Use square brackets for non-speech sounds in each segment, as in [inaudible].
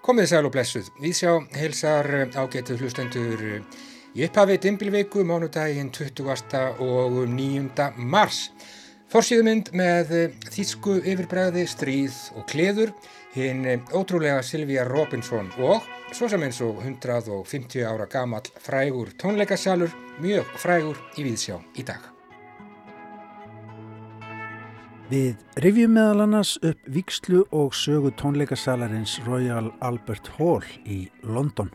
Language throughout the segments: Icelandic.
Komið sæl og blessuð. Við sjá heilsar ágetu hlustendur í upphafi dimbilveiku mánudaginn 20. og 9. mars. Forsýðumynd með þýsku yfirbræði, stríð og kleður, hinn ótrúlega Silvíja Robinson og svo sem eins og 150 ára gamall frægur tónleikasalur, mjög frægur í Víðsjá í dag. Við rifjum meðal annars upp vikslu og sögu tónleikasalarins Royal Albert Hall í London.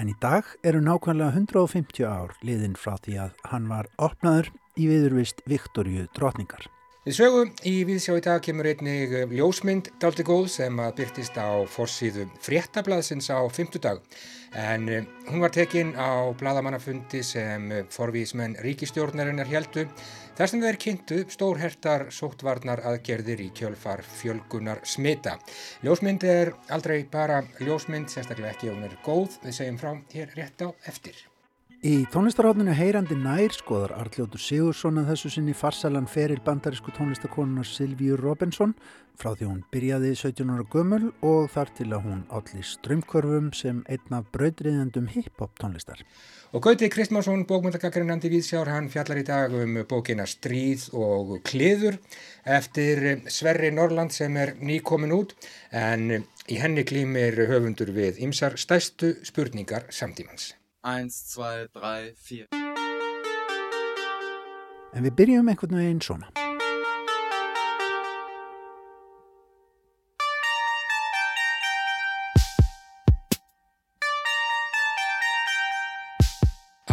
En í dag eru nákvæmlega 150 ár liðin frá því að hann var opnaður í viðurvist Viktorju drotningar. Við sögum í viðsjá í dag kemur einnig ljósmynd daldi góð sem að byrtist á forsýðu fréttablaðsins á 50 dag. En hún var tekinn á bladamannafundi sem forvísmenn ríkistjórnarinnar heldu Sem þeir kynntu stórhertar sóttvarnar aðgerðir í kjölfar fjölgunar smita. Ljósmynd er aldrei bara ljósmynd, sérstaklega ekki ef hún er góð, við segjum frá hér rétt á eftir. Í tónlistarátninu heyrandi nær skoðar Arljótur Sigursson að þessu sinni farsalan feril bandarísku tónlistakonunar Silvíu Robinson frá því hún byrjaði 17 ára gömul og þar til að hún allir strömmkörfum sem einn af bröðriðendum hip-hop tónlistar. Og Gauti Kristmánsson, bókmyndagakarinn Andi Víðsjár, hann fjallar í dag um bókina Stríð og Kliður eftir Sverri Norrland sem er nýkomin út en í henni klímir höfundur við ymsar stæstu spurningar samtímans. 1, 2, 3, 4 En við byrjum einhvern veginn svona.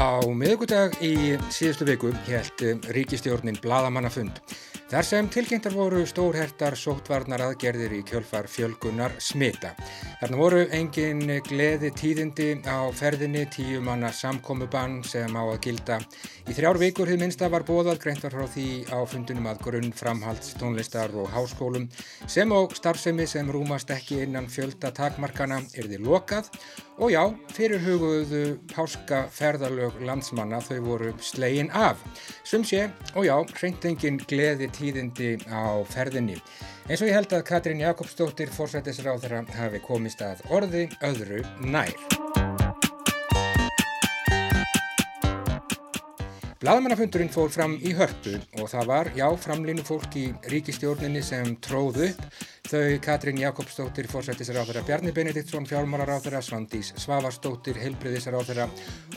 Á miðugudag í síðustu viku held ríkistjórnin Bladamannafund þar sem tilkynntar voru stórhertar sóttvarnar aðgerðir í kjölfar fjölgunar smita. Þarna voru engin gleði tíðindi á ferðinni tíu manna samkomiðbann sem á að gilda. Í þrjár vikur hefði minnsta var bóðað greint var frá því á fundunum að grunn framhalds tónlistar og háskólum sem á starfsemi sem rúmast ekki innan fjölda takmarkana er því lokað og já, fyrir huguðu páska ferðalög landsmanna þau voru slegin af. Sum sé, og já, hreint engin gleði tíðindi á ferðinni. Eins og ég held að Katrín Jakobsdóttir fórsættisráð þeirra hafi komist að orði öðru nær. Blaðmannafundurinn fór fram í hörpu og það var, já, framlínu fólk í ríkistjórninni sem tróð upp þau Katrín Jakobsdóttir fórsættisráðara, Bjarni Benediktsson fjármálaráðara, Svandís Svavarsdóttir heilbriðisráðara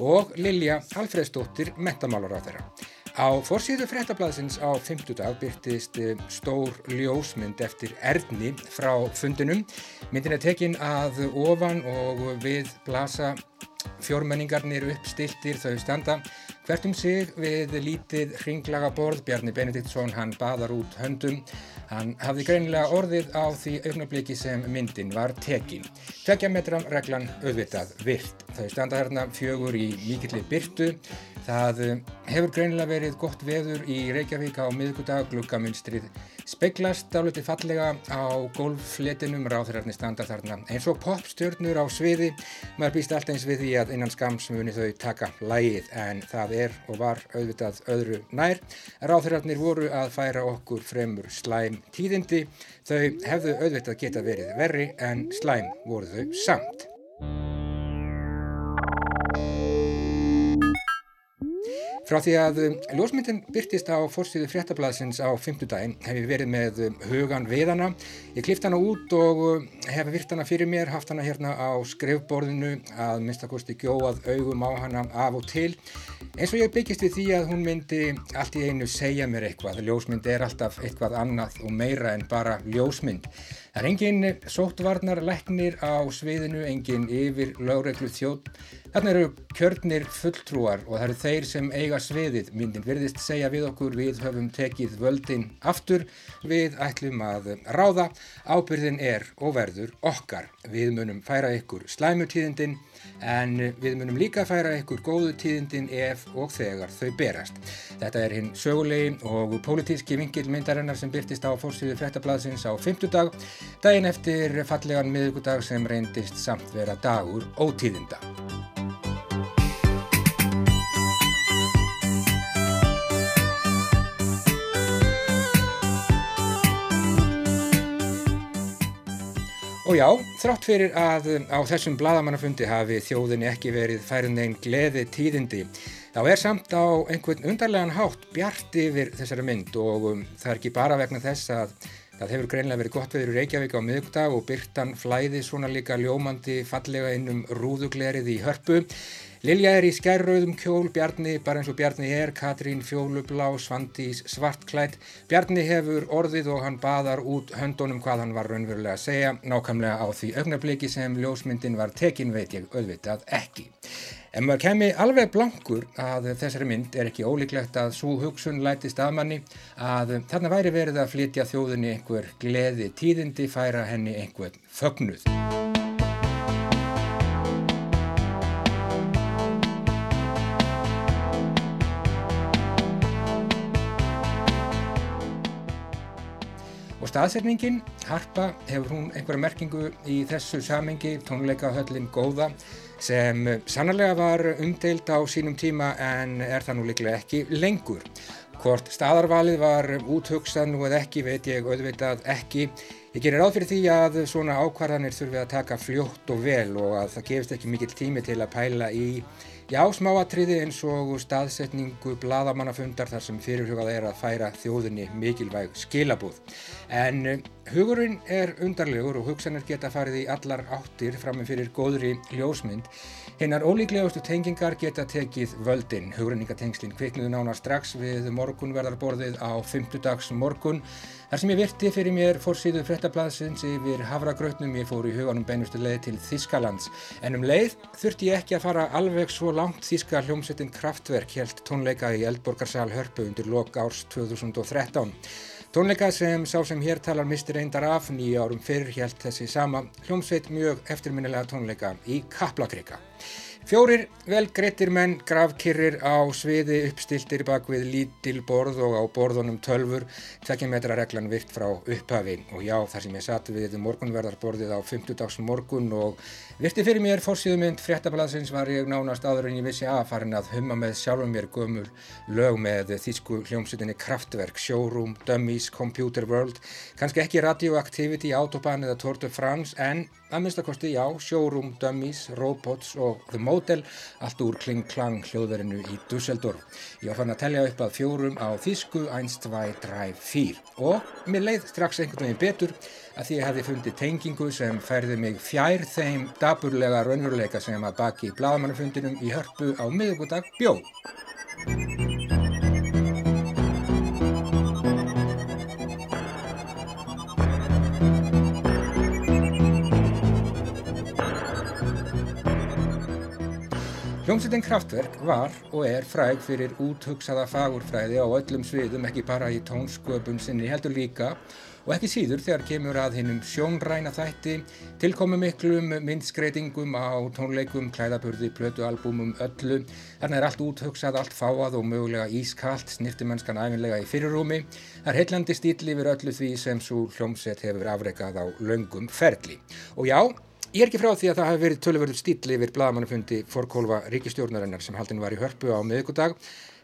og Lilja Alfredsdóttir metamálaráðara. Á fórsíðu fréttablaðsins á 50 dag byrtist stór ljósmynd eftir Erni frá fundinum. Myndin er tekin að ofan og við blasa fjórmenningarnir uppstiltir þau standa Hvert um sig við lítið hringlaga borð, Bjarni Benediktsson, hann baðar út höndum. Hann hafði greinilega orðið á því augnabliki sem myndin var tekin. Tvekja metram reglan auðvitað virt. Þau standa hérna fjögur í mikillir byrtu. Það hefur greinilega verið gott veður í Reykjavík á miðgudag, gluggamunstrið Speiklast áliti fallega á golffletinum ráðherrarnir standa þarna eins og popstjörnur á sviði. Maður býst alltaf eins við því að innan skams muni þau taka lægið en það er og var auðvitað öðru nær. Ráðherrarnir voru að færa okkur fremur slæm tíðindi. Þau hefðu auðvitað geta verið verri en slæm voru þau samt. Frá því að um, ljósmyndin byrtist á fórstíðu fréttablaðsins á fymtudaginn hef ég verið með um, hugan við hana. Ég klift hana út og um, hef virt hana fyrir mér, haft hana hérna á skrifborðinu að minnstakosti gjóað augum á hana af og til. Eins og ég byggist við því að hún myndi allt í einu segja mér eitthvað. Ljósmynd er alltaf eitthvað annað og meira en bara ljósmynd. Það er engin sóttvarnar læknir á sviðinu, engin yfir lögreglu þjótt. Þarna eru kjörnir fulltrúar og það eru þeir sem eiga sviðið. Myndin verðist segja við okkur, við höfum tekið völdin aftur, við ætlum að ráða. Ábyrðin er og verður okkar. Við munum færa ykkur slæmutíðindin en við munum líka færa ykkur góðu tíðindin ef og þegar þau berast. Þetta er hinn sögulegi og pólitíski vingilmyndarinnar sem byrtist á fórsýðu frettablaðsins á fymtudag, daginn eftir fallegan miðugudag sem reyndist samt vera dagur ótíðinda. Og já, þrátt fyrir að á þessum bladamannafundi hafi þjóðinni ekki verið færið neinn gleði tíðindi, þá er samt á einhvern undarlegan hátt bjart yfir þessari mynd og um, það er ekki bara vegna þess að það hefur greinlega verið gott veður í Reykjavík á miðugdag og byrtan flæði svona líka ljómandi fallega inn um rúðuglerið í hörpu. Lilja er í skærrauðum kjól, Bjarni bara eins og Bjarni er, Katrín fjólublá, Svandís svartklætt. Bjarni hefur orðið og hann baðar út höndunum hvað hann var raunverulega að segja, nákvæmlega á því augnabliki sem ljósmyndin var tekin veit ég auðvitað ekki. En maður kemi alveg blankur að þessari mynd er ekki ólíklegt að svo hugsun lætist að manni að þarna væri verið að flytja þjóðinni einhver gleði tíðindi, færa henni einhver fögnuð. Og staðsetningin, Harpa, hefur hún einhverja merkingu í þessu samengi, tónleikahöllin góða, sem sannarlega var umdeild á sínum tíma en er það nú líklega ekki lengur. Hvort staðarvalið var úthugsað nú eða ekki veit ég auðvitað ekki. Ég gerir ráð fyrir því að svona ákvarðanir þurfi að taka fljótt og vel og að það gefist ekki mikill tími til að pæla í Já, smáatriði eins og staðsetningu bladamannafundar þar sem fyrirhugað er að færa þjóðinni mikilvæg skilabúð. En eh, hugurinn er undarlegur og hugsanir geta farið í allar áttir framum fyrir góðri ljósmynd. Hinnar ólíklegustu tengingar geta tekið völdin. Hugrenningatengslinn kviknuðu nána strax við morgunverðarborðið á 5. dags morgun. Þar sem ég virti fyrir mér fórsýðu frettablaðsins yfir havragrautnum ég fór í huganum beinustu leið til Þískalands. En um leið þurfti ég ekki að fara alveg svo langt Þíska hljómsettin Kraftwerk helt tónleika í Eldborgarsal Hörpu undir lok árs 2013. Tónleika sem sá sem hér talar mistir eindar af nýja árum fyrr helt þessi sama hljómsveit mjög eftirminnilega tónleika í Kaplakrika. Fjórir vel greittir menn gravkirrir á sviði uppstiltir bak við lítil borð og á borðunum tölfur, tvekja metra reglan virt frá upphafi. Og já þar sem ég satt við morgunverðarborðið á 50 dags morgun og virti fyrir mér fórsíðumynd fréttablaðsins var ég nánast áður en ég vissi að farin að humma með sjálfum mér gömul lög með þýsku hljómsutinni Kraftwerk, Showroom, Dummies, Computer World, kannski ekki Radioactivity, Autobahn eða Tour de France en að minnstakosti já, Showroom, Dummies, Robots og The Model, allt úr Kling Klang hljóðverinu í Dusseldorf. Ég var fann að tellja upp að fjórum á þýsku 1, 2, 3, 4 og mér leið strax einhvern veginn betur að því ég hefði fundið tengingu sem færði mig fjær þeim daburlega raunveruleika sem að baki bladamannafundinum í hörpu á miðugudag bjóð. Hljómsveitin Kraftwerk var og er fræg fyrir úthugsaða fagurfræði á öllum sviðum, ekki bara í tónsköpun sinni, heldur líka og ekki síður þegar kemur að hinnum sjónræna þætti, tilkomu miklum myndskreitingum á tónleikum, klæðaburði, plötualbúmum, öllu. Þarna er allt úthugsað, allt fáað og mögulega ískalt, snirtimennskan æfinlega í fyrirrúmi. Það er heillandi stíl yfir öllu því sem svo hljómsveit hefur afrekað á löngum ferli. Og já, Ég er ekki frá því að það hafi verið tölverður stíl yfir bladamannafundi fórkólfa ríkistjórnarinnar sem haldin var í hörpu á miðugudag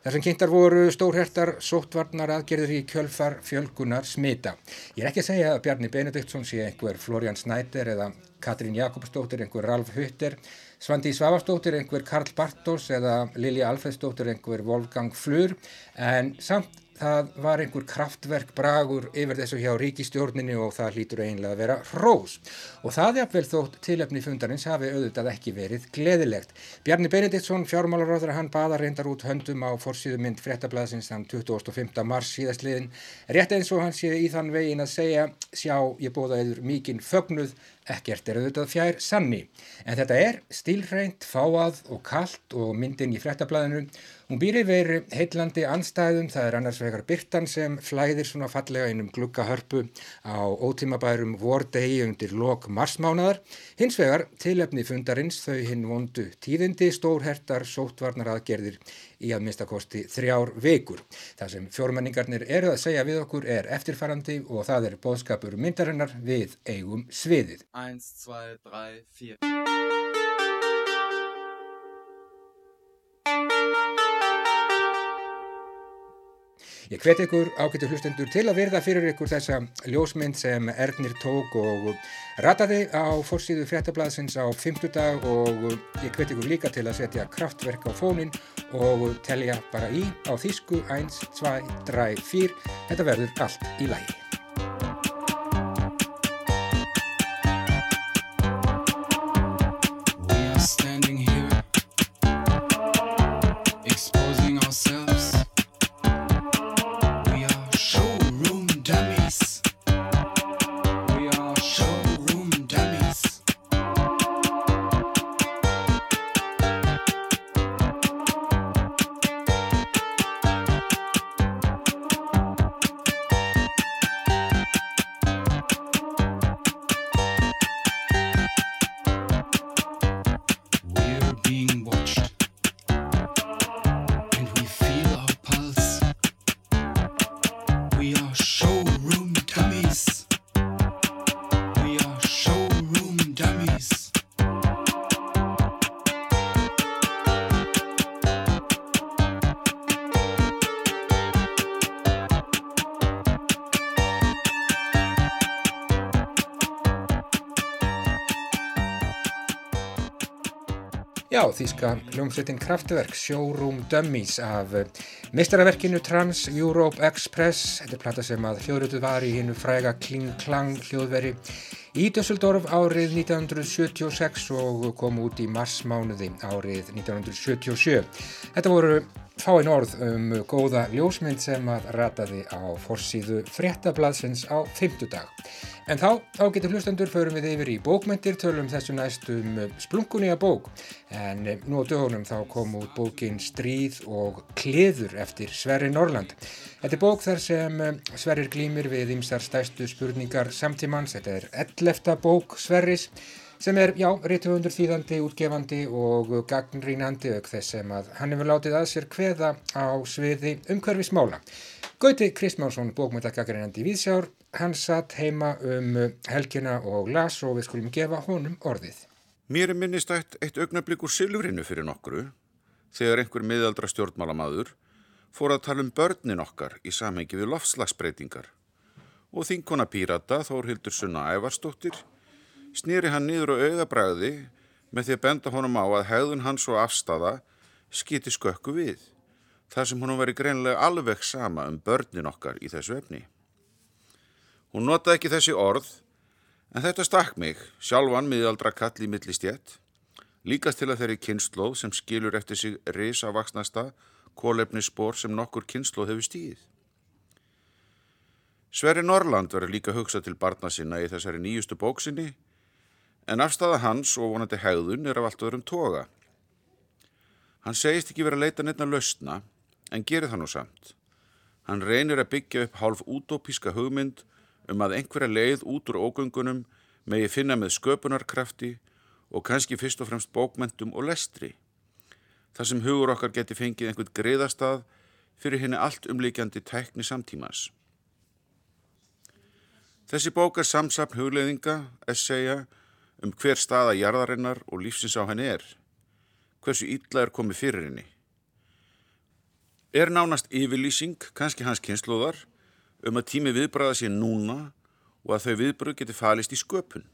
þar sem kynntar voru stórhertar sóttvarnar aðgerður í kjölfar fjölgunar smita. Ég er ekki að segja að Bjarni Benediktsson sé einhver Florian Snæder eða Katrín Jakobsdóttir einhver Ralf Hutter, Svandi Svavastóttir einhver Karl Bartos eða Lilja Alfredsdóttir einhver Wolfgang Flur en samt það var einhver kraftverk bragur yfir þessu hjá ríkistjórninu og það hlýtur eiginlega að vera hrós. Og það er vel þótt tilöfni fundarins hafi auðvitað ekki verið gleðilegt. Bjarni Benediktsson, fjármálaráður, hann baða reyndar út höndum á forsýðu mynd fréttablaðsins þann 25. mars síðastliðin. Rétt eins og hann sé í þann vegin að segja, sjá, ég bóða eður mikinn fögnuð, ekkert er auðvitað fjær sanni. En þetta er stílreint, fáað og kallt og myndin í fréttablaðinu Hún býr yfir heitlandi anstæðum, það er annars vegar Byrtan sem flæðir svona fallega innum glukkahörpu á ótímabærum vordegi undir lok marsmánadar. Hins vegar tilefni fundarins þau hinn vondu tíðindi stórhertar sóttvarnar aðgerðir í að minnstakosti þrjár vekur. Það sem fjórmenningarnir eru að segja við okkur er eftirfarandi og það er bóðskapur myndarinnar við eigum sviðið. 1, 2, 3, 4. Ég hvet ykkur ágættu hlustendur til að verða fyrir ykkur þessa ljósmynd sem Ernir tók og rataði á fórsíðu fréttablaðsins á 50 dag og ég hvet ykkur líka til að setja kraftverk á fónin og telja bara í á þýsku 1, 2, 3, 4. Þetta verður allt í lægi. Þýska hljómsveitin Kraftwerk, Showroom Dummies af eh, mistaraverkinu Trans Europe Express. Þetta er platta sem að hljóðrötuð var í hinnu fræga Kling Klang hljóðveri í Dusseldorf árið 1976 og kom út í marsmánuði árið 1977. Þetta voru fáinn orð um góða ljósmynd sem að rataði á forsíðu fréttablaðsins á fymtudag. En þá, þá getur hlustendur, förum við yfir í bókmyndir, tölum þessu næstum splunkunniga bók. En nú á dögunum þá kom út bókin Stríð og Kleður eftir Sverri Norland. Þetta er bók þar sem eh, Sverrir glýmir við ymsar stæstu spurningar samtímans. Þetta er ellefta bók Sverris sem er, já, rítuðundur þýðandi, útgefandi og gagnrínandi auk þess sem að hann hefur látið að sér hveða á sviði umhverfismála. Gauti Kristmánsson, bókmyndagagreinandi í Víðsjár, hann satt heima um helgina og las og við skulum gefa honum orðið. Mér er minnistætt eitt augnablík úr Silvrinu fyrir nokkru þegar einhver miðaldra stjórnmálamadur fór að tala um börnin okkar í samhengi við lofslagsbreytingar og þinkona pírata Þórhildur Sunna Ævarstóttir snýri hann niður á auðabræði með því að benda honum á að hegðun hans og afstafa skiti skökku við þar sem hún veri greinlega alveg sama um börnin okkar í þessu efni. Hún notaði ekki þessi orð, en þetta stakk mig, sjálfan miðaldra kall í millistjett, líkast til að þeirri kynnslóð sem skilur eftir sig risavaksnasta kólefnisspor sem nokkur kynnslóð hefur stíð. Sverri Norrland verður líka hugsað til barna sinna í þessari nýjustu bóksinni, en afstæða hans og vonandi hegðun er af allt öðrum toga. Hann segist ekki verið að leita nefna lausna, en gerir það nú samt. Hann reynir að byggja upp hálf útópíska hugmynd um að einhverja leið út úr ógöngunum megi finna með sköpunarkrafti og kannski fyrst og fremst bókmentum og lestri. Það sem hugur okkar geti fengið einhvern greiðastað fyrir henni allt umlíkjandi tækni samtímas. Þessi bók er samsapn hugleiðinga, essaya, um hver staða jarðarinnar og lífsins á henni er. Hversu ítla er komið fyrir henni er nánast yfirlýsing, kannski hans kynnslóðar, um að tími viðbræða sé núna og að þau viðbröð geti falist í sköpun.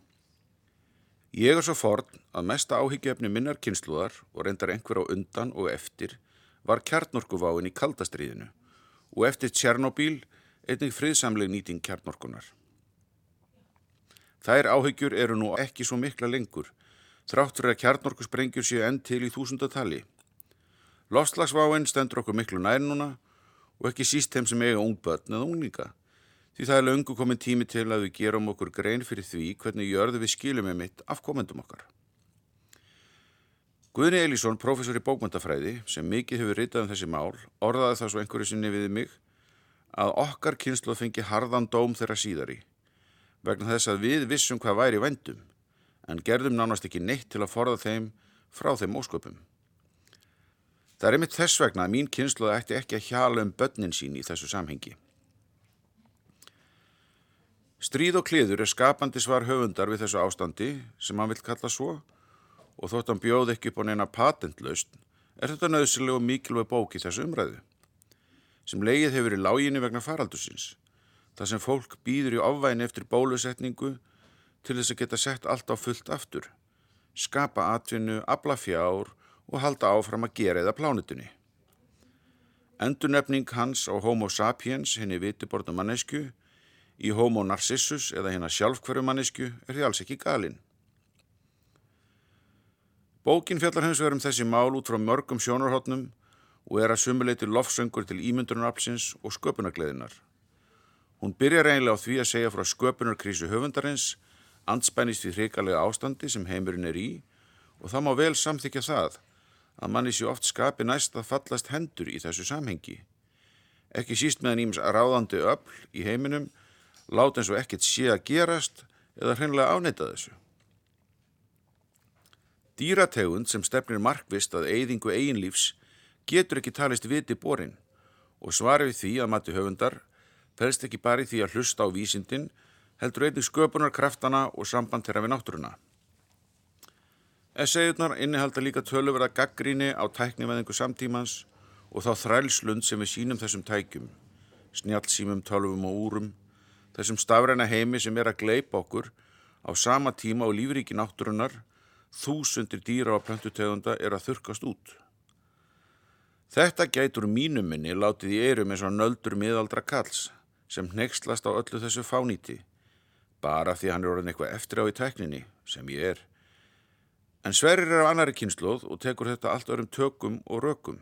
Ég er svo forn að mesta áhyggjefni minnar kynnslóðar og reyndar einhver á undan og eftir var kjarnorkuváin í kaldastriðinu og eftir Tjernobíl einnig friðsamleg nýting kjarnorkunar. Þær áhyggjur eru nú ekki svo mikla lengur, þráttur að kjarnorkusprengjur séu enn til í þúsundatali Lofslagsváinn stendur okkur miklu nær núna og ekki síst þeim sem eiga ungbötn eða unglinga. Því það er löngu komin tími til að við gerum okkur grein fyrir því hvernig jörðu við skilum með mitt af komendum okkar. Guðni Elísson, professor í bókmöntafræði, sem mikið hefur ritað um þessi mál, orðaði það svo einhverju sinni við mig að okkar kynslu fengi harðan dóm þeirra síðari, vegna þess að við vissum hvað væri vendum, en gerðum nánast ekki neitt til að forða þeim frá þeim ósköpum. Það er einmitt þess vegna að mín kynsluð ætti ekki að hjala um börnin sín í þessu samhengi. Stríð og kliður er skapandi svar höfundar við þessu ástandi sem hann vil kalla svo og þótt hann bjóð ekki upp á neina patentlaust er þetta nöðsileg og mikilvæg bók í þessu umræðu sem leið hefur í láginni vegna faraldusins. Það sem fólk býður í ofvæðin eftir bólusetningu til þess að geta sett allt á fullt aftur, skapa atvinnu, abla fjár og halda áfram að gera eða plánutunni. Endurnefning hans á Homo sapiens, henni vitiborna mannesku, í Homo narcissus eða hennar sjálfhverju mannesku er því alls ekki galinn. Bókin fjallar hins vegar um þessi mál út frá mörgum sjónarhóttnum og er að sumuleiti lofsöngur til ímyndunarapsins og sköpunargleðinar. Hún byrjar eiginlega á því að segja frá sköpunarkrísu höfundarins, anspænist við hrikalega ástandi sem heimurinn er í og það má vel samþykja það að manni sé oft skapi næst að fallast hendur í þessu samhengi. Ekki síst meðan íms ráðandi öll í heiminum, láta eins og ekkert sé að gerast eða hreinlega áneta þessu. Dýrategund sem stefnir markvist að eigðingu eiginlífs getur ekki talist viti borin og svarið því að mati höfundar felst ekki bara í því að hlusta á vísindin heldur einnig sköpunarkraftana og samband þeirra við náttúruna. Essagjurnar innihalda líka töluverða gaggríni á tækniveðingu samtímans og þá þrælslund sem við sínum þessum tækjum, snjálfsýmum, tölvum og úrum, þessum stafræna heimi sem er að gleipa okkur á sama tíma og lífríki náttúrunar þúsundir dýra og plöntutegunda er að þurkast út. Þetta gætur mínum minni látið í eirum eins og nöldur miðaldra kalls sem nextlast á öllu þessu fánýti, bara því hann er orðin eitthvað eftir á í tekninni, sem ég er. En Sverrir er af annari kynnslóð og tekur þetta allt örum tökum og rökum.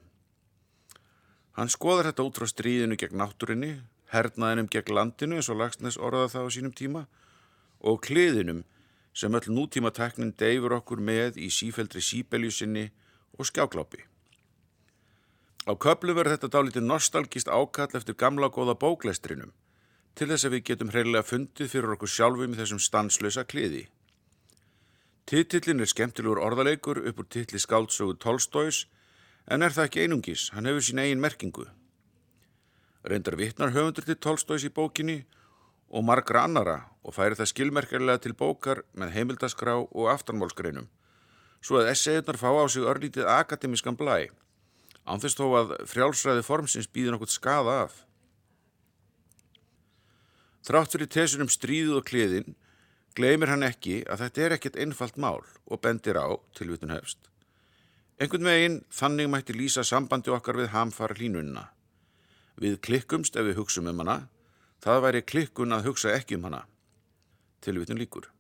Hann skoðar þetta út frá stríðinu gegn náttúrinni, hernaðinum gegn landinu eins og Lagsnes orðaða það á sínum tíma og kliðinum sem öll nútíma teknin deyfur okkur með í sífældri síbeljusinni og skjáklápi. Á köplu verður þetta dálítið nostalgist ákall eftir gamla góða bóklestrinum til þess að við getum hreinlega fundið fyrir okkur sjálfum í þessum stanslösa kliði. Titillin er skemmtilegur orðaleikur upp úr titli skáldsögu Tolstóis en er það ekki einungis, hann hefur sín eigin merkingu. Reyndar vittnar höfundur til Tolstóis í bókinni og margra annara og færi það skilmerkjarlega til bókar með heimildaskrá og aftanmálsgreinum, svo að essayunar fá á sig örlítið akademiskan blæ, ánþess þó að frjálsræði formsins býður nokkurt skada af. Þrátt fyrir tesunum stríðu og kliðin, gleymir hann ekki að þetta er ekkert einfalt mál og bendir á tilvitun hefst. Engun megin þannig mætti lýsa sambandi okkar við hamfara hlínunna. Við klikkumst ef við hugsaum um hana, Það væri klikkun að hugsa ekki um hana. Tilvitun líkur.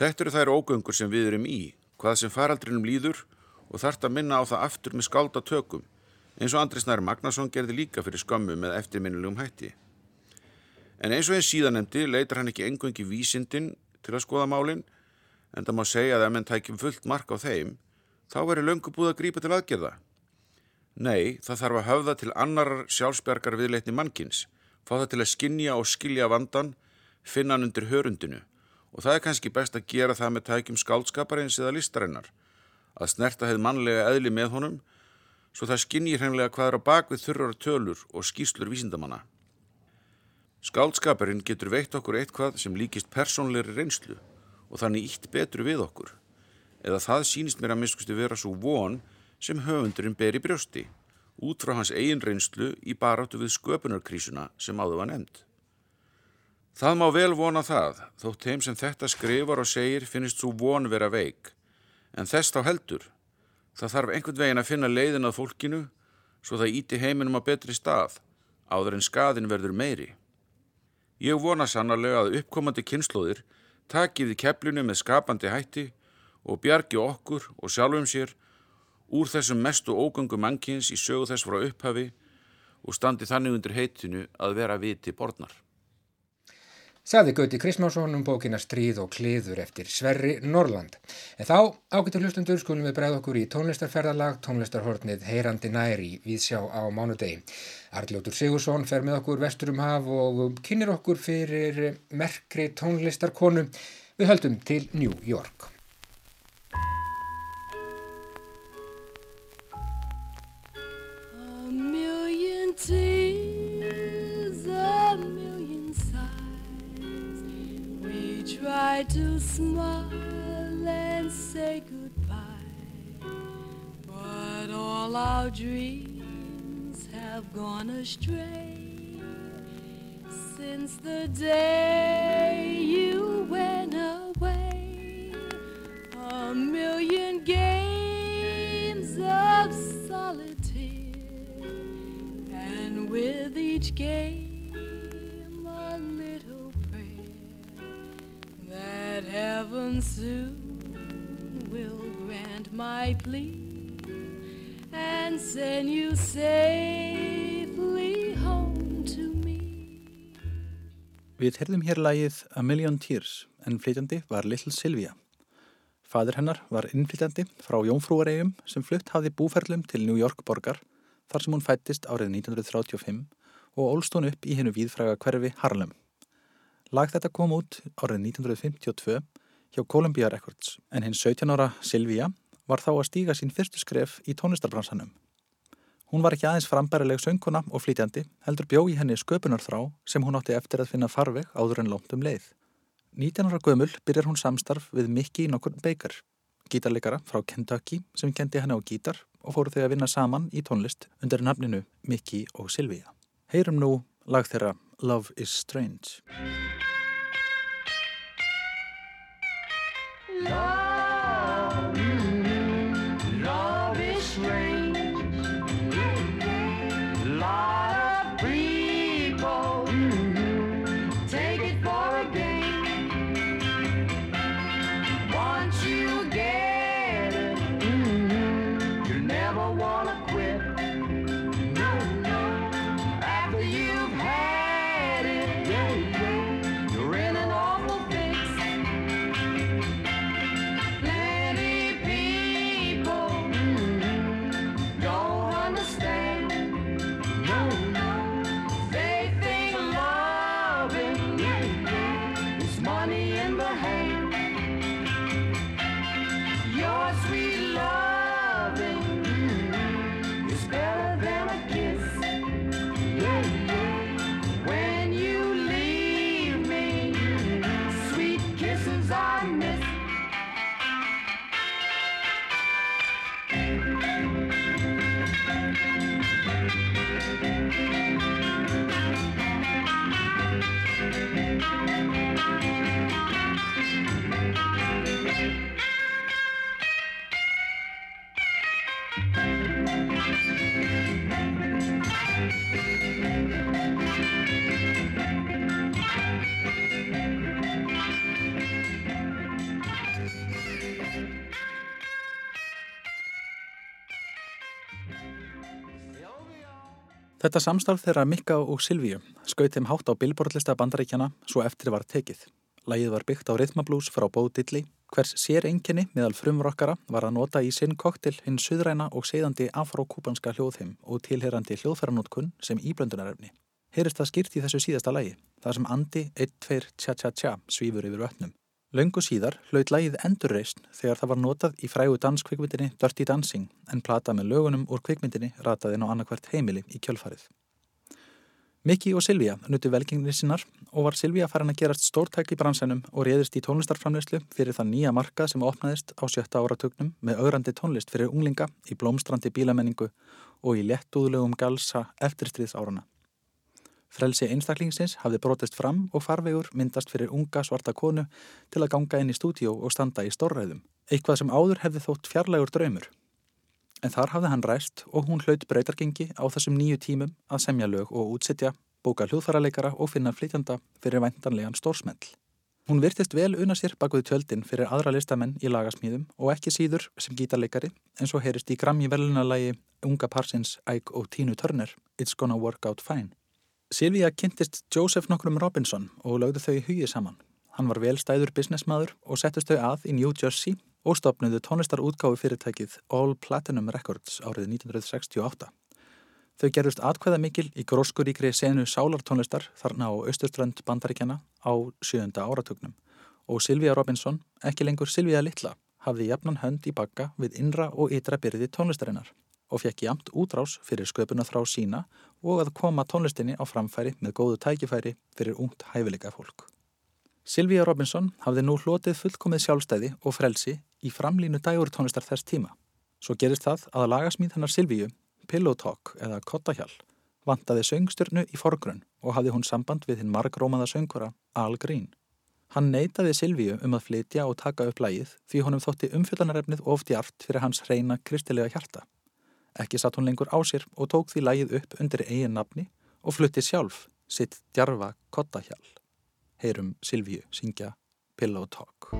Þetta eru þær ógöngur sem við erum í, hvað sem faraldrinum líður og þart að minna á það aftur með skálda tökum, eins og Andri Snær Magnason gerði líka fyrir skömmu með eftirminnilegum hætti. En eins og einn síðanemdi leitar hann ekki engungi vísindin til að skoða málinn, en það má segja að ef menn tækjum fullt mark á þeim, þá veri löngu búið að grípa til aðgerða. Nei, það þarf að höfða til annar sjálfsbergar viðleitni mannkins, fá það til að skinja og skilja vandan, finna hann undir hörundinu og það er kannski best að gera það með tækjum skáldskaparins eða listarinnar, að snerta heið mannlega eðli með honum svo það skinnir hreinlega hvað er á bakvið þurrar tölur og skýslur vísindamanna. Skáldskaparinn getur veitt okkur eitthvað sem líkist persónleiri reynslu og þannig ítt betru við okkur, eða það sínist mér að miskusti vera svo von sem höfundurinn ber í brjósti út frá hans eigin reynslu í baráttu við sköpunarkrísuna sem áður var nefnd. Það má vel vona það, þótt þeim sem þetta skrifar og segir finnist svo von vera veik, en þess þá heldur. Það þarf einhvern veginn að finna leiðin að fólkinu svo það íti heiminum á betri stað, áður en skadin verður meiri. Ég vona sannarlega að uppkomandi kynnslóðir takið í kepplinu með skapandi hætti og bjargi okkur og sjálfum sér úr þessum mestu ógöngu mannkins í sögu þess frá upphafi og standi þannig undir heitinu að vera viti borðnar. Saði Gauti Krismásson um bókina Stríð og kliður eftir Sverri Norrland. En þá, ágættu hlustundur, skulum við bregða okkur í tónlistarferðalag, tónlistarhortnið Heyrandi næri við sjá á mánudegi. Arljótur Sigursson fer með okkur vesturum haf og kynir okkur fyrir merkri tónlistarkonu. Við höldum til New York. Try to smile and say goodbye, but all our dreams have gone astray since the day you went away. A million games of solitaire, and with each game heaven soon will grant my plea and send you safely home to me. Við heyrðum hér lagið A Million Tears en flytjandi var Little Sylvia. Fadur hennar var innflytjandi frá Jónfrúaregjum sem flutt hafði búferlum til New York borgar þar sem hún fættist árið 1935 og ólst hún upp í hennu víðfræga hverfi Harlem. Lag þetta kom út árið 1952 hjá Columbia Records en hinn 17 ára Sylvia var þá að stíga sín fyrstu skref í tónlistarbransanum. Hún var ekki aðeins frambærileg sönguna og flytjandi, heldur bjó í henni sköpunarþrá sem hún átti eftir að finna farveg áður en lónt um leið. 19 ára gömul byrjar hún samstarf við Mickey nokkur Baker, gítarleikara frá Kentucky sem kendi henni á gítar og fóru þau að vinna saman í tónlist undir nafninu Mickey og Sylvia. Heyrum nú lag þeirra Love is Strange. Love Þetta samstarf þeirra Mikka og Silvíu skaut þeim hátt á billborðlista bandaríkjana svo eftir var tekið. Lægið var byggt á rithmablús frá Bo Diddley, hvers sér enginni meðal frumrokkara var að nota í sinn koktil hinn suðræna og segðandi afrókúpanska hljóðheim og tilherandi hljóðfæranótkun sem íblöndunarefni. Heyrist það skýrt í þessu síðasta lægi, þar sem Andi 1-2 tja-tja-tja svífur yfir vötnum. Löngu síðar hlaut lægið endurreist þegar það var notað í frægu danskvikmyndinni Dirty Dancing en plata með lögunum úr kvikmyndinni rataði ná annarkvært heimili í kjölfarið. Mikki og Silvíja nutu velgengni sinnar og var Silvíja farin að gerast stórtæk í bransenum og réðist í tónlistarframleyslu fyrir það nýja markað sem opnaðist á sjötta áratugnum með augrandi tónlist fyrir unglinga í blómstrandi bílamenningu og í lettúðlegum galsa eftirstríðsárana. Frelsi einstaklingsins hafði brotist fram og farvegur myndast fyrir unga svarta konu til að ganga inn í stúdíó og standa í stórræðum, eitthvað sem áður hefði þótt fjarlægur draumur. En þar hafði hann ræst og hún hlaut breytargengi á þessum nýju tímum að semja lög og útsetja, bóka hljóðfæraleikara og finna flytjanda fyrir væntanlegan stórsmell. Hún virtist vel una sér bakuð tjöldin fyrir aðra listamenn í lagasmíðum og ekki síður sem gítarleikari eins og heyrist í grammi velunalagi unga parsins Ike og Tínu Turner It's Gonna Work Out Fine. Silvíja kynntist Joseph nokkrum Robinson og lögðu þau í hugi saman. Hann var velstæður businessmaður og settust þau að í New Jersey og stopnuðu tónlistarútgáfi fyrirtækið All Platinum Records árið 1968. Þau gerðust atkvæða mikil í gróskuríkri senu sálartónlistar þarna á austurströnd bandaríkjana á sjöunda áratugnum og Silvíja Robinson, ekki lengur Silvíja Littla, hafði jafnan hönd í bakka við innra og ytra byrði tónlistarinnar og fekk jamt útrás fyrir sköpuna þrá sína og að koma tónlistinni á framfæri með góðu tækifæri fyrir ungt hæfileika fólk. Silvíja Robinson hafði nú hlotið fullkomið sjálfstæði og frelsi í framlínu dægur tónlistar þess tíma. Svo gerist það að lagasmíð hennar Silvíu, Pillow Talk eða Kottahjall, vantaði söngstjörnu í forgrunn og hafði hún samband við hinn margrómaða söngvara Al Green. Hann neytaði Silvíu um að flytja og taka upp lægið því honum þótti umfyllanarefnið oft jart fyrir hans reyna kristilega hjarta. Ekki satt hún lengur á sér og tók því lægið upp undir eigin nafni og flutti sjálf sitt djarfa kottahjál. Heyrum Silvíu syngja Pillow Talk.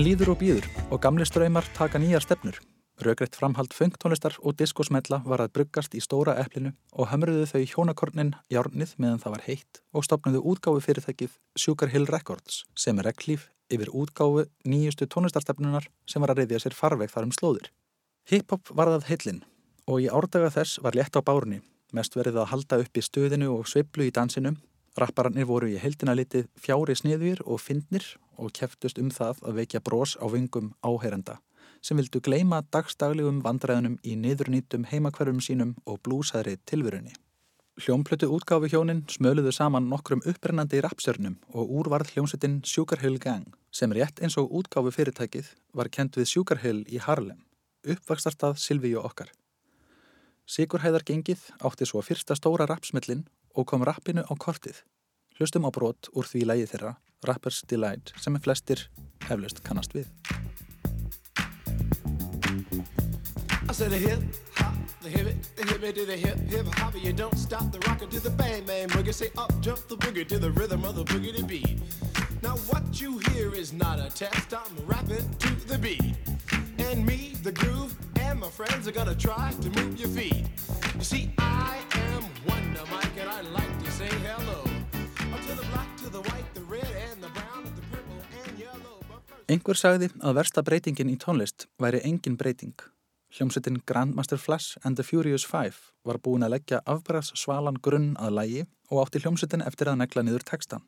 En líður og býður og gamli ströymar taka nýjar stefnur. Rögreitt framhald funktónlistar og diskosmella var að bruggast í stóra eplinu og hömruðu þau hjónakornin járnið meðan það var heitt og stopnuðu útgáfu fyrirtækið Sugar Hill Records sem er reglíf yfir útgáfu nýjustu tónlistarstefnunar sem var að reyðja sér farveg þar um slóðir. Hip-hop var það heillin og í árdaga þess var létt á bárunni, mest verið að halda upp í stöðinu og sveiflu í dansinu. Rappararnir voru í heildina litið fjári sniðvír og fyndnir og keftust um það að vekja brós á vingum áheyrenda sem vildu gleima dagstaglegum vandræðunum í niðurnýtum heimakverfum sínum og blúsaðri tilverunni. Hljómplötu útgáfu hjónin smöluðu saman nokkrum upprennandi rapstjörnum og úrvarð hljómsettin Hill Gang sem rétt eins og útgáfu fyrirtækið var kent við Hill í Harlem, uppvakstarstað Silvíu okkar. Sigurhæðar gengið átti svo fyrsta stóra rapsmellin og kom rappinu á kortið. Hlustum á brot úr því lægi þeirra, Rappers Delight, sem er flestir heflust kannast við. I said the hip hop, the hip it, the hip it to the hip hip hop. You don't stop the rocker to the bang bang boogie. Say up jump the boogie to the rhythm of the boogie to beat. Now what you hear is not a test. I'm rapping to the beat, and me, the groove, and my friends are gonna try to move your feet. You see, I am Einhver sagði að versta breytingin í tónlist væri engin breyting. Hljómsettin Grandmaster Flash and the Furious Five var búin að leggja afbæras svalan grunn að lægi og átti hljómsettin eftir að negla niður textan.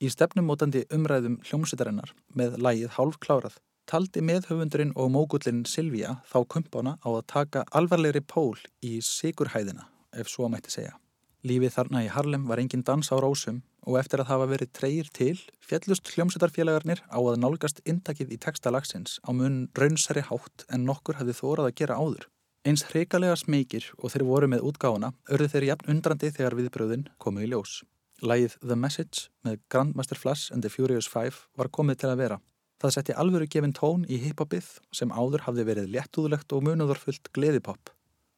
Í stefnumótandi umræðum hljómsettarinnar með lægið hálf klárað taldi meðhöfundurinn og mógullin Silvía þá kumpána á að taka alvarlegri pól í sigurhæðina, ef svo mætti segja. Lífið þarna í Harlem var engin dans á rósum og eftir að hafa verið treyir til fjallust hljómsveitarfélagarnir á að nálgast intakið í textalagsins á mun raunsari hátt en nokkur hafði þórað að gera áður. Eins hreikalega smekir og þeir voru með útgáfuna örðu þeir jafn undrandi þegar viðbröðin komu í ljós. Lægið The Message með Grandmaster Flash and the Furious Five var komið til að vera. Það setti alvöru gefin tón í hiphopið sem áður hafði verið léttúðlegt og munúðarfullt gleðipopp.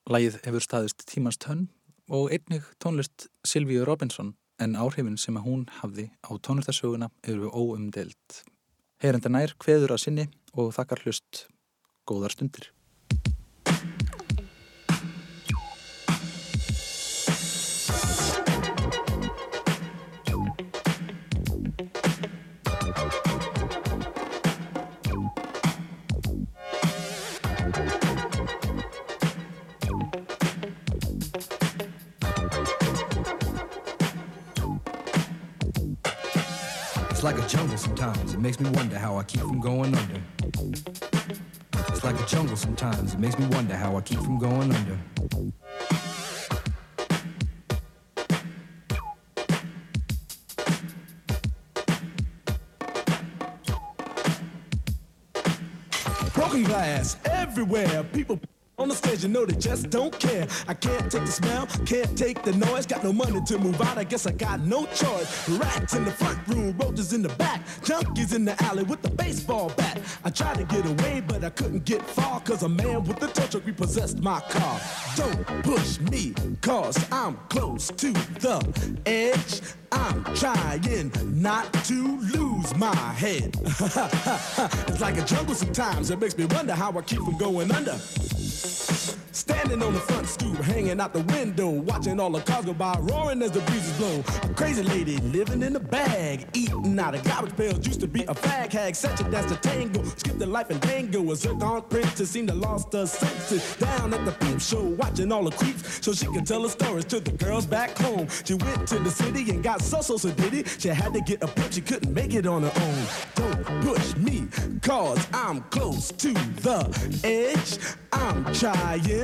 Lægið hefur staðist tímans tönn og einnig tónlist Silvíu Robinson en áhrifin sem hún hafði á tónlistarsöguna eru óumdelt. Heyrandi nær kveður að sinni og þakkar hlust góðar stundir. Makes me wonder how I keep from going under. It's like a jungle sometimes. It makes me wonder how I keep from going under. Broken glass everywhere. People on the stage, you know they just don't care. I can't take the smell, can't take the noise. Got no money to move out, I guess I got no choice. Rats in the front room, roaches in the back, junkies in the alley with the baseball bat. I tried to get away, but I couldn't get far, cause a man with a tow truck repossessed my car. Don't push me, cause I'm close to the edge. I'm trying not to lose my head. [laughs] it's like a jungle sometimes. It makes me wonder how I keep from going under. Standing on the front stoop, hanging out the window, watching all the cars go by, roaring as the breezes blow. A crazy lady living in a bag, eating out of garbage pails. Used to be a fag hag, such a dance to tango. Skipped the life and dango. A zircon princess seemed to lost her senses. Down at the peep show, watching all the creeps, so she could tell her stories to the girls back home. She went to the city and got so so so did. She had to get a pimp, she couldn't make it on her own. Don't push me, cause I'm close to the edge. I'm trying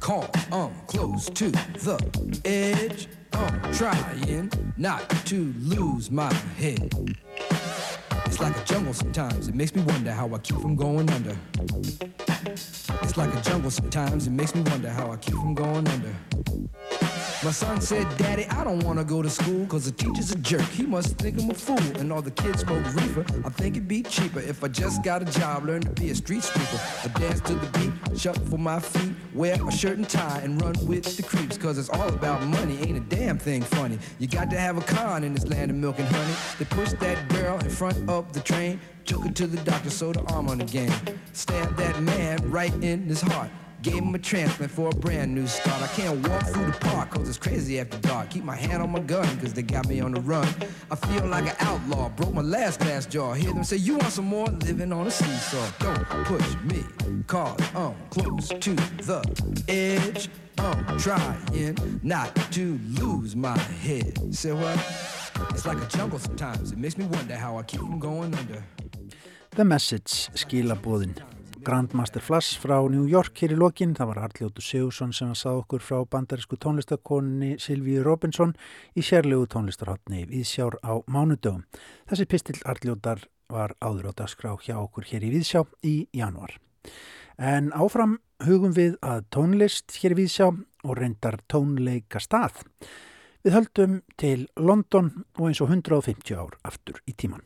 call, I'm close to the edge. I'm trying not to lose my head. It's like a jungle sometimes, it makes me wonder how I keep from going under. It's like a jungle sometimes, it makes me wonder how I keep from going under. My son said, Daddy, I don't wanna go to school cause the teacher's a jerk. He must think I'm a fool and all the kids smoke reefer. I think it'd be cheaper if I just got a job, learn to be a street sweeper. I dance to the beat, shuffle for my feet, wear a shirt and tie and run with the creeps cause it's all about money, ain't a damn thing funny. You got to have a con in this land of milk and honey. They push that girl in front of the train, took her to the doctor, sewed her arm on again. Stabbed that man right in his heart. Gave him a transplant for a brand new start. I can't walk through the park cause it's crazy after dark. Keep my hand on my gun cause they got me on the run. I feel like an outlaw, broke my last glass jaw. Hear them say, You want some more? Living on a seesaw. Don't push me, cause I'm close to the edge. I'm trying not to lose my head. Say what? It's like a jungle sometimes. It makes me wonder how I keep from going under. The Message skilabóðin. Grandmaster Flash frá New York hér í lokin. Það var Arljótu Sigursson sem að sá okkur frá bandarísku tónlistakonni Silvíu Robinson í sérlegu tónlistarhátni Víðsjár á mánudögum. Þessi pistill Arljótar var áður á dagskrá hjá okkur hér í Víðsjá í januar. En áfram hugum við að tónlist hér í Víðsjá og reyndar tónleika stað. Við höldum til London og eins og 150 ár aftur í tíman.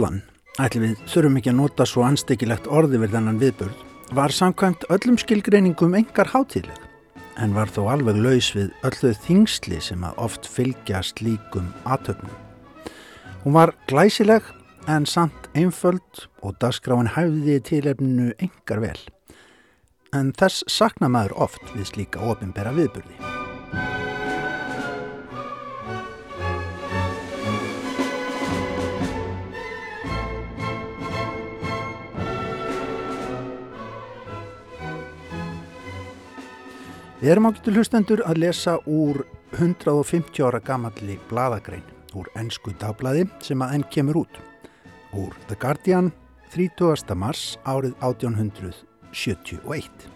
Víkslan, ætlum við þurfum ekki að nota svo anstekilegt orði við þennan viðbörð, var samkvæmt öllum skilgreiningum engar hátíðleg, en var þó alveg laus við öllu þingsli sem að oft fylgja slíkum aðtöfnum. Hún var glæsileg en samt einföld og dagskráin hæfði tilefninu engar vel. En þess sakna maður oft við slíka ofinbera viðburði. Við erum ágættu hlustendur að lesa úr 150 ára gamalli bladagrein úr ennsku dagblaði sem að enn kemur út. Úr The Guardian 30. mars árið 1871.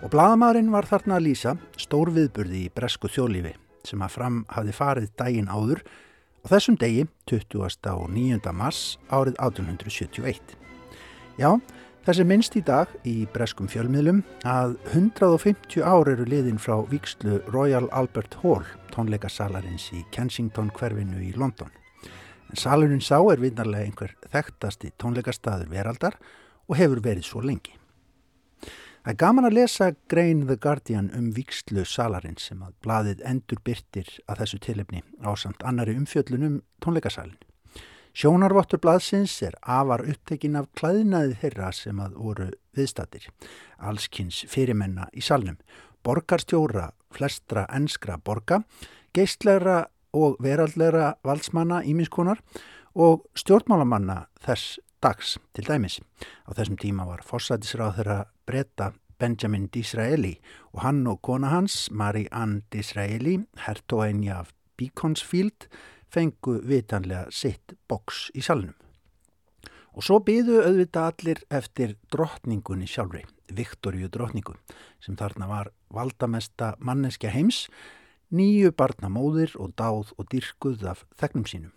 Og bladamæðurinn var þarna að lýsa stór viðburði í bresku þjóðlífi sem að fram hafði farið daginn áður á þessum degi 20. og 9. mars árið 1871. Já, Þessi minnst í dag í breskum fjölmiðlum að 150 ár eru liðin frá vikslu Royal Albert Hall, tónleikasalarins í Kensington hverfinu í London. Salurinn sá er vinnarlega einhver þekktasti tónleikastaður veraldar og hefur verið svo lengi. Það er gaman að lesa Grein The Guardian um vikslu salarins sem að blaðið endur byrtir að þessu tilefni á samt annari umfjöllunum tónleikasalinn. Sjónarvottur blaðsins er afar upptekin af klæðinaði þeirra sem að voru viðstatir, allskins fyrirmenna í salnum, borgarstjóra, flestra enskra borga, geistlegra og veraldlegra valdsmanna ímiskonar og stjórnmálamanna þess dags til dæmis. Á þessum tíma var fósætisráð þeirra breyta Benjamin Disraeli og hann og kona hans, Marie Ann Disraeli, hertoginni af Beaconsfield, fengu vitanlega sitt boks í salnum. Og svo byðu auðvitað allir eftir drottningunni sjálfri, Viktoríu drottningu, sem þarna var valdamesta manneskja heims, nýju barnamóðir og dáð og dyrkuð af þegnum sínum.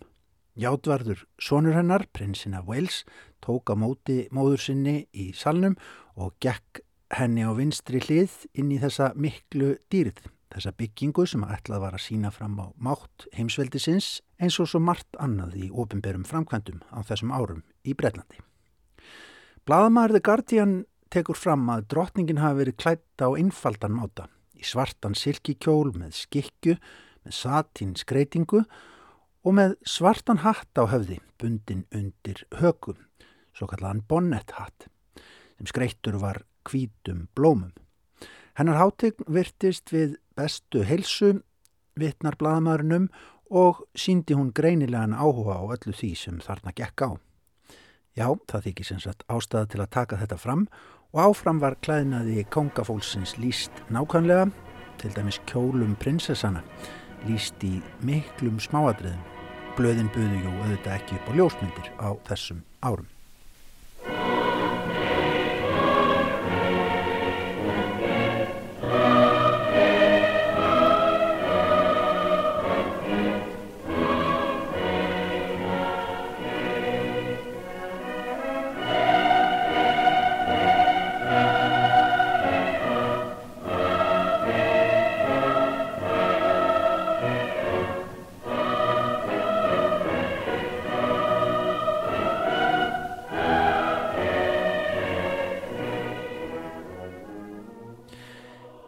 Játvarður sonur hennar, prinsina Wales, tók á móti móður sinni í salnum og gekk henni á vinstri hlið inn í þessa miklu dýrð þessa byggingu sem ætlað var að sína fram á mátt heimsveldisins eins og svo margt annað í ofinberum framkvæmdum á þessum árum í Breitlandi. Blaðamæður The Guardian tekur fram að drottningin hafi verið klætt á einfaldan máta í svartan silkikjól með skikju, með satín skreitingu og með svartan hatt á höfði bundin undir högum, svo kallaðan bonnet hatt, sem skreittur var hvítum blómum. Hennar hátegn virtist við bestu heilsu, vittnar blaðamæðurinnum og síndi hún greinilegan áhuga á öllu því sem þarna gekk á. Já, það þykir sem sagt ástæða til að taka þetta fram og áfram var klæðnaði kongafólksins líst nákvæmlega, til dæmis kjólum prinsessana, líst í miklum smáadriðum. Blöðin buðu jú auðvitað ekki upp á ljósmyndir á þessum árum.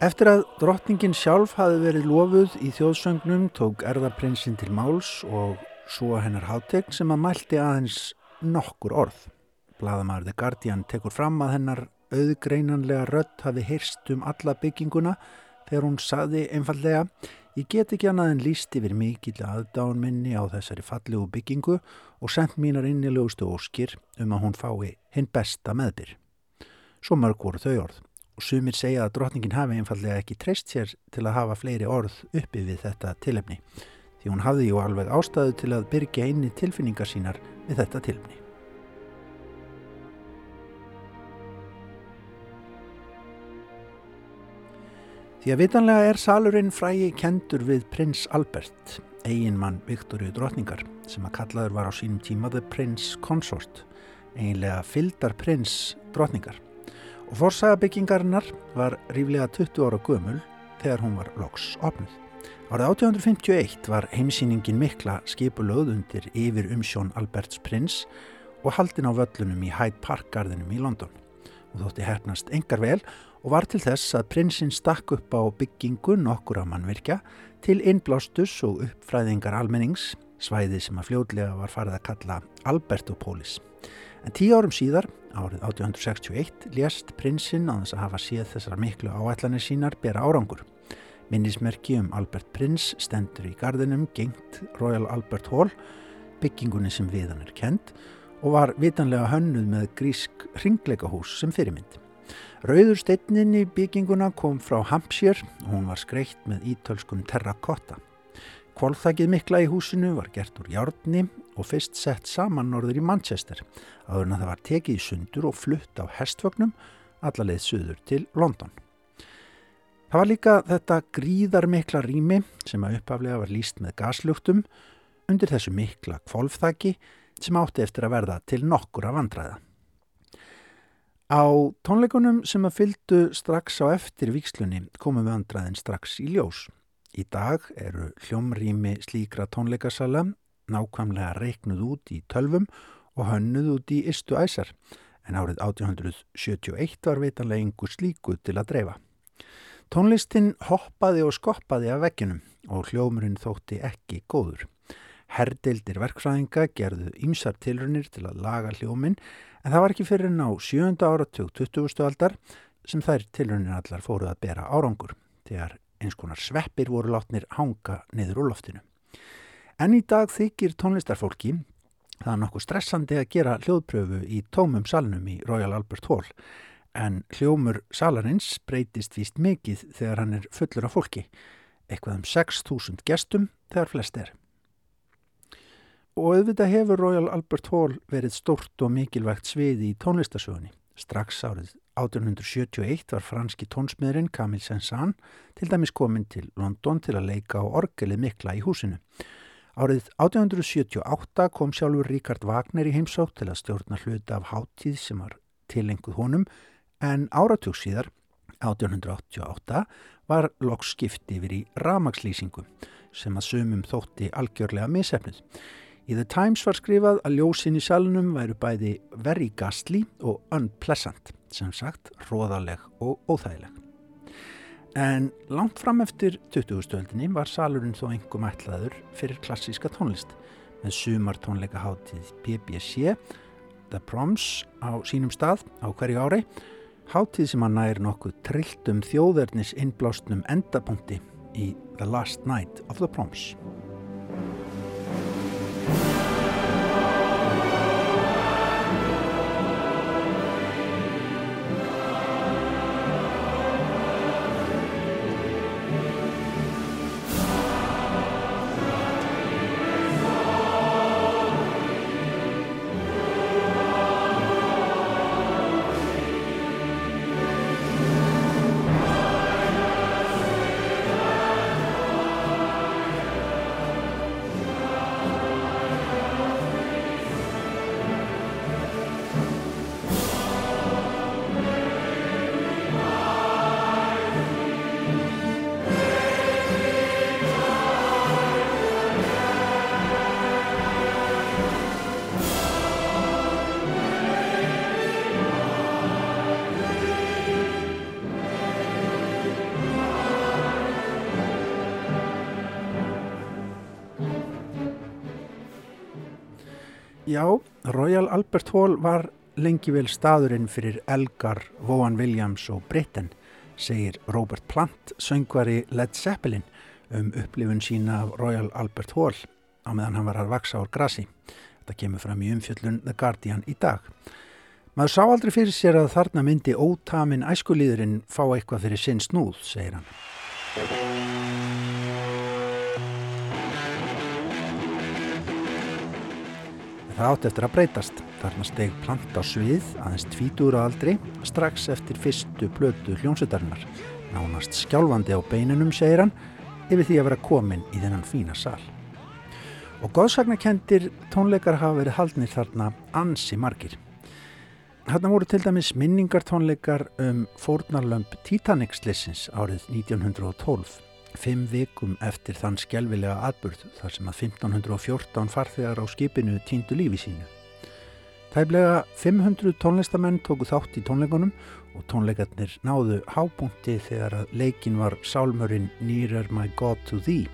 Eftir að drottningin sjálf hafi verið lofuð í þjóðsöngnum tók erðaprinsinn til máls og svo hennar hátegn sem að mælti aðeins nokkur orð. Blaðamæður The Guardian tekur fram að hennar auðgreinanlega rött hafi heyrst um alla bygginguna þegar hún saði einfallega Ég get ekki annað en líst yfir mikill aðdán minni á þessari fallegu byggingu og sendt mínar innilegustu óskir um að hún fái hinn besta meðbyr. Svo mörg voru þau orð og sumir segja að drottningin hafi einfallega ekki treyst sér til að hafa fleiri orð uppi við þetta tilefni því hún hafði jú alveg ástæðu til að byrja einni tilfinningar sínar við þetta tilefni. Því að vitanlega er salurinn frægi kendur við prins Albert, eiginmann Viktoríu drottningar sem að kallaður var á sínum tíma The Prince Consort, eiginlega fyldar prins drottningar og forsagabyggingarinnar var ríflega 20 ára gömul þegar hún var loks opnuð. Árið 1851 var heimsýningin mikla skipulöð undir yfir umsjón Alberts prins og haldin á völlunum í Hyde Park garðinum í London. Hún þótti hefnast engar vel og var til þess að prinsinn stakk upp á byggingu nokkur á mannvirkja til innblástus og uppfræðingar almennings svæði sem að fljóðlega var farið að kalla Albertopolis. En tíu árum síðar, árið 1861, lést prinsinn á þess að hafa séð þessar miklu áætlanir sínar bera árangur. Minnismerki um Albert Prins stendur í gardinum gengt Royal Albert Hall, byggingunni sem viðan er kent og var vitanlega hönnuð með grísk ringleikahús sem fyrirmynd. Rauður steinnin í bygginguna kom frá Hampshire og hún var skreitt með ítölskum terrakotta. Kvolþakið mikla í húsinu var gert úr járni og fyrst sett saman norður í Manchester áður en að það var tekið í sundur og flutt á hestvögnum allarleið suður til London. Það var líka þetta gríðar mikla rými sem að uppaflega var líst með gaslugtum undir þessu mikla kvolfþaki sem átti eftir að verða til nokkura vandræða. Á tónleikunum sem að fyldu strax á eftir vikslunni komum vandræðin strax í ljós. Í dag eru hljómrými slíkra tónleikasala nákvæmlega reiknuð út í tölvum og hönnuð út í ystu æsar en árið 1871 var veitanlega einhver slíku til að dreifa. Tónlistin hoppaði og skoppaði af vegginum og hljómurinn þótti ekki góður. Herdeildir verkfræðinga gerðu ýmsar tilrunir til að laga hljóminn en það var ekki fyrir en á sjönda áratug 20. aldar sem þær tilrunir allar fóruð að bera árangur þegar eins konar sveppir voru látnir hanga niður úr loftinu. En í dag þykir tónlistarfólki það er nokkuð stressandi að gera hljóðpröfu í tómum salnum í Royal Albert Hall en hljómur salarins breytist víst mikið þegar hann er fullur af fólki, eitthvað um 6.000 gestum þegar flest er. Og auðvitað hefur Royal Albert Hall verið stort og mikilvægt sviði í tónlistasögunni. Strax árið 1871 var franski tónsmiðurinn Camille Saint-Saëns til dæmis komin til London til að leika á orgelið mikla í húsinu. Árið 1878 kom sjálfur Ríkard Wagner í heimsótt til að stjórna hluta af háttíð sem var tilenguð honum en áratug síðar, 1888, var loks skipti yfir í ramagslýsingu sem að sumum þótti algjörlega misefnið. Í The Times var skrifað að ljósin í salunum væru bæði very ghastly og unpleasant, sem sagt róðaleg og óþægileg. En langt fram eftir 20. stöldinni var salurinn þó engum ætlaður fyrir klassíska tónlist með sumar tónleikaháttíð BBC, The Proms á sínum stað á hverju ári, háttíð sem að nær nokkuð trilltum þjóðverðnis innblásnum endapunkti í The Last Night of the Proms. Já, Royal Albert Hall var lengi vel staðurinn fyrir Elgar, Vaughan Williams og Britten, segir Robert Plant, söngvari Led Zeppelin, um upplifun sína af Royal Albert Hall á meðan hann var að vaksa ár grasi. Þetta kemur fram í umfjöllun The Guardian í dag. Maður sá aldrei fyrir sér að þarna myndi ótamin æskulíðurinn fá eitthvað fyrir sinn snúð, segir hann. Það átti eftir að breytast. Þarna steg plant á svið aðeins tvítur á aldri strax eftir fyrstu plötu hljómsveitarinnar. Nánast skjálfandi á beinunum, segir hann, yfir því að vera komin í þennan fína sal. Og góðsagnakendir tónleikar hafa verið haldnir þarna ansi margir. Þarna voru til dæmis minningartónleikar um fórnarlömp Titanic-slissins árið 1912 fimm vikum eftir þann skjálfilega atburð þar sem að 1514 farþegar á skipinu týndu lífi sínu. Tæplega 500 tónlistamenn tóku þátt í tónleikunum og tónleikarnir náðu hábúnti þegar að leikin var sálmörinn Nearer My God to Thee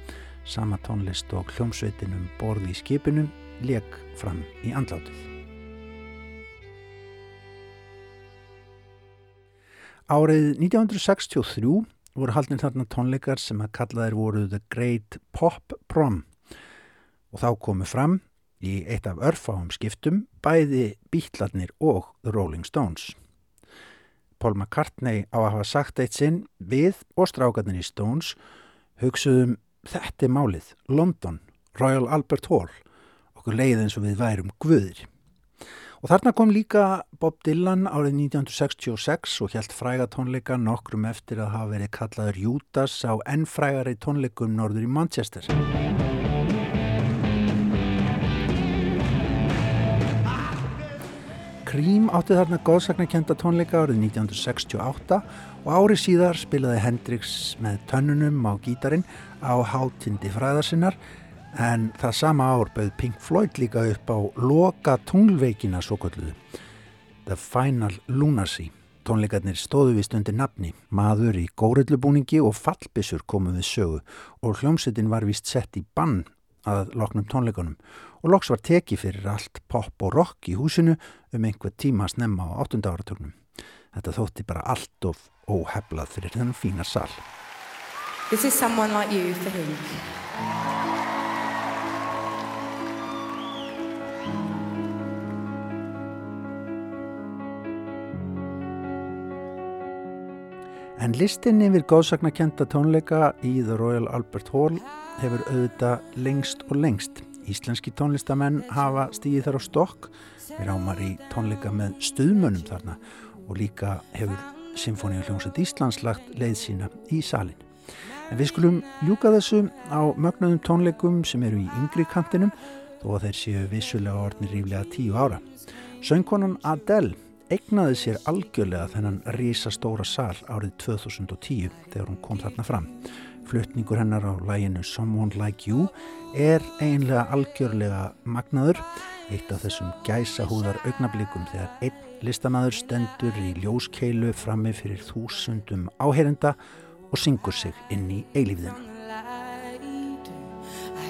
sama tónlist og hljómsveitinum borði í skipinu leik fram í andlátið. Árið 1963 voru haldin þarna tónleikar sem að kallaðir voru The Great Pop Prom og þá komu fram í eitt af örfáum skiptum bæði Beatlarnir og The Rolling Stones. Paul McCartney á að hafa sagt eitt sinn við og strákarnir í Stones hugsuðum þetta er málið, London, Royal Albert Hall, okkur leið eins og við værum guðir. Og þarna kom líka Bob Dylan árið 1966 og hjælt fræga tónleika nokkrum eftir að hafa verið kallaður Judas á ennfrægari tónleikum norður í Manchester. Cream átti þarna góðsagnakenda tónleika árið 1968 og ári síðar spilaði Hendrix með tönnunum á gítarin á hátindi fræðarsinnar en það sama ár bauð Pink Floyd líka upp á loka tunglveikina svo kolluðu. The Final Lunacy. Tónleikarnir stóðu vist undir nafni, maður í górillubúningi og fallbissur komu við sögu og hljómsettin var vist sett í bann að loknum tónleikunum og loks var teki fyrir allt pop og rock í húsinu um einhver tíma að snemma á 8. áratögnum. Þetta þótti bara allt of óheflað fyrir þennan fína sal. This is someone like you for him. En listin yfir góðsagnakenda tónleika í The Royal Albert Hall hefur auðvitað lengst og lengst. Íslenski tónlistamenn hafa stíðið þar á stokk, við rámar í tónleika með stuðmönnum þarna og líka hefur Sinfoníu hljómsveit Íslands lagt leið sína í salin. En við skulum ljúka þessu á mögnuðum tónleikum sem eru í yngri kantinum þó að þeir séu vissulega orðnir ríflega tíu ára. Söngkonan Adele eignaði sér algjörlega þennan risastóra sal árið 2010 þegar hún kom þarna fram. Flutningur hennar á læginu Someone Like You er eiginlega algjörlega magnaður, eitt af þessum gæsahúðar augnablikum þegar einn listamæður stendur í ljóskeilu frammi fyrir þúsundum áherenda og syngur sig inn í eilífðina.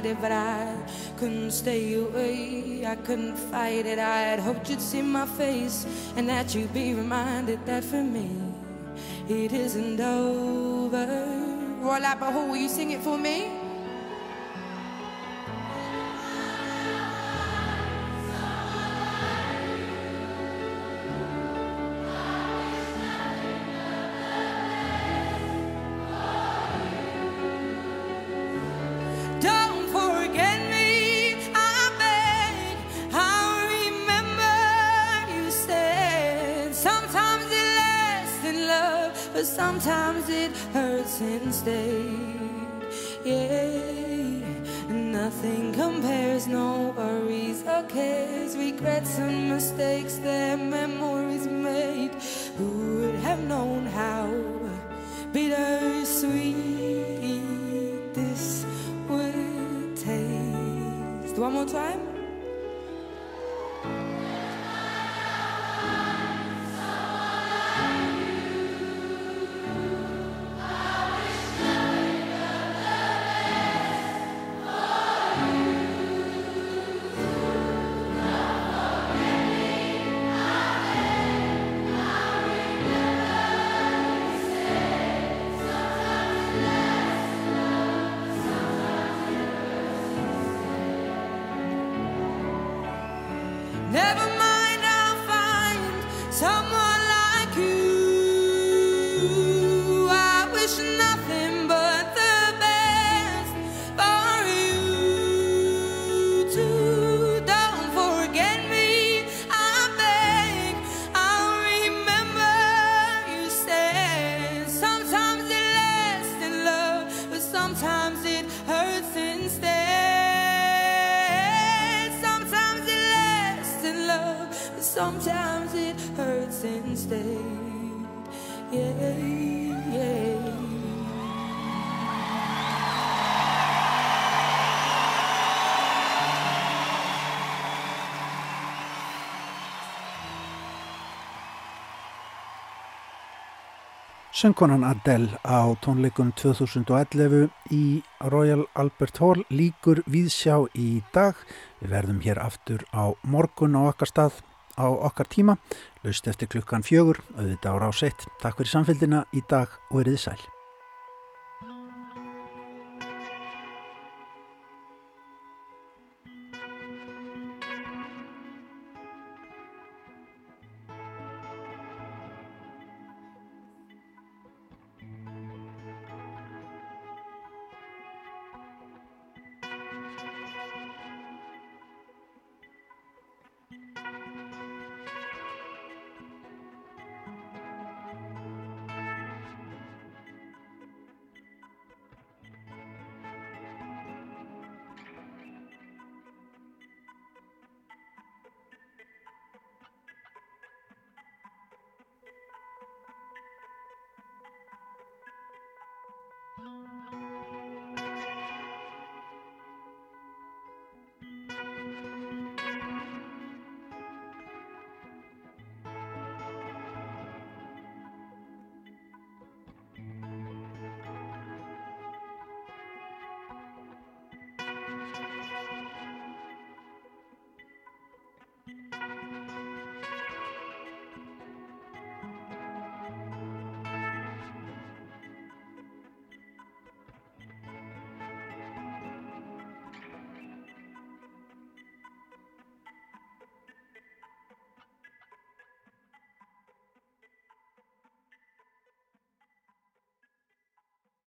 uninvited, but I couldn't stay away. I couldn't fight it. I had hoped you'd see my face and that you'd be reminded that for me it isn't over. Royal Albert Hall, will you sing it for me? Mistakes, their memories made. Who would have known how bittersweet this would taste? One more time. Söngkonan Adele á tónleikum 2011 í Royal Albert Hall líkur viðsjá í dag. Við verðum hér aftur á morgun á okkar stað á okkar tíma, laust eftir klukkan fjögur, auðvitað ára á sett. Takk fyrir samfélgina í dag og eriði sæl.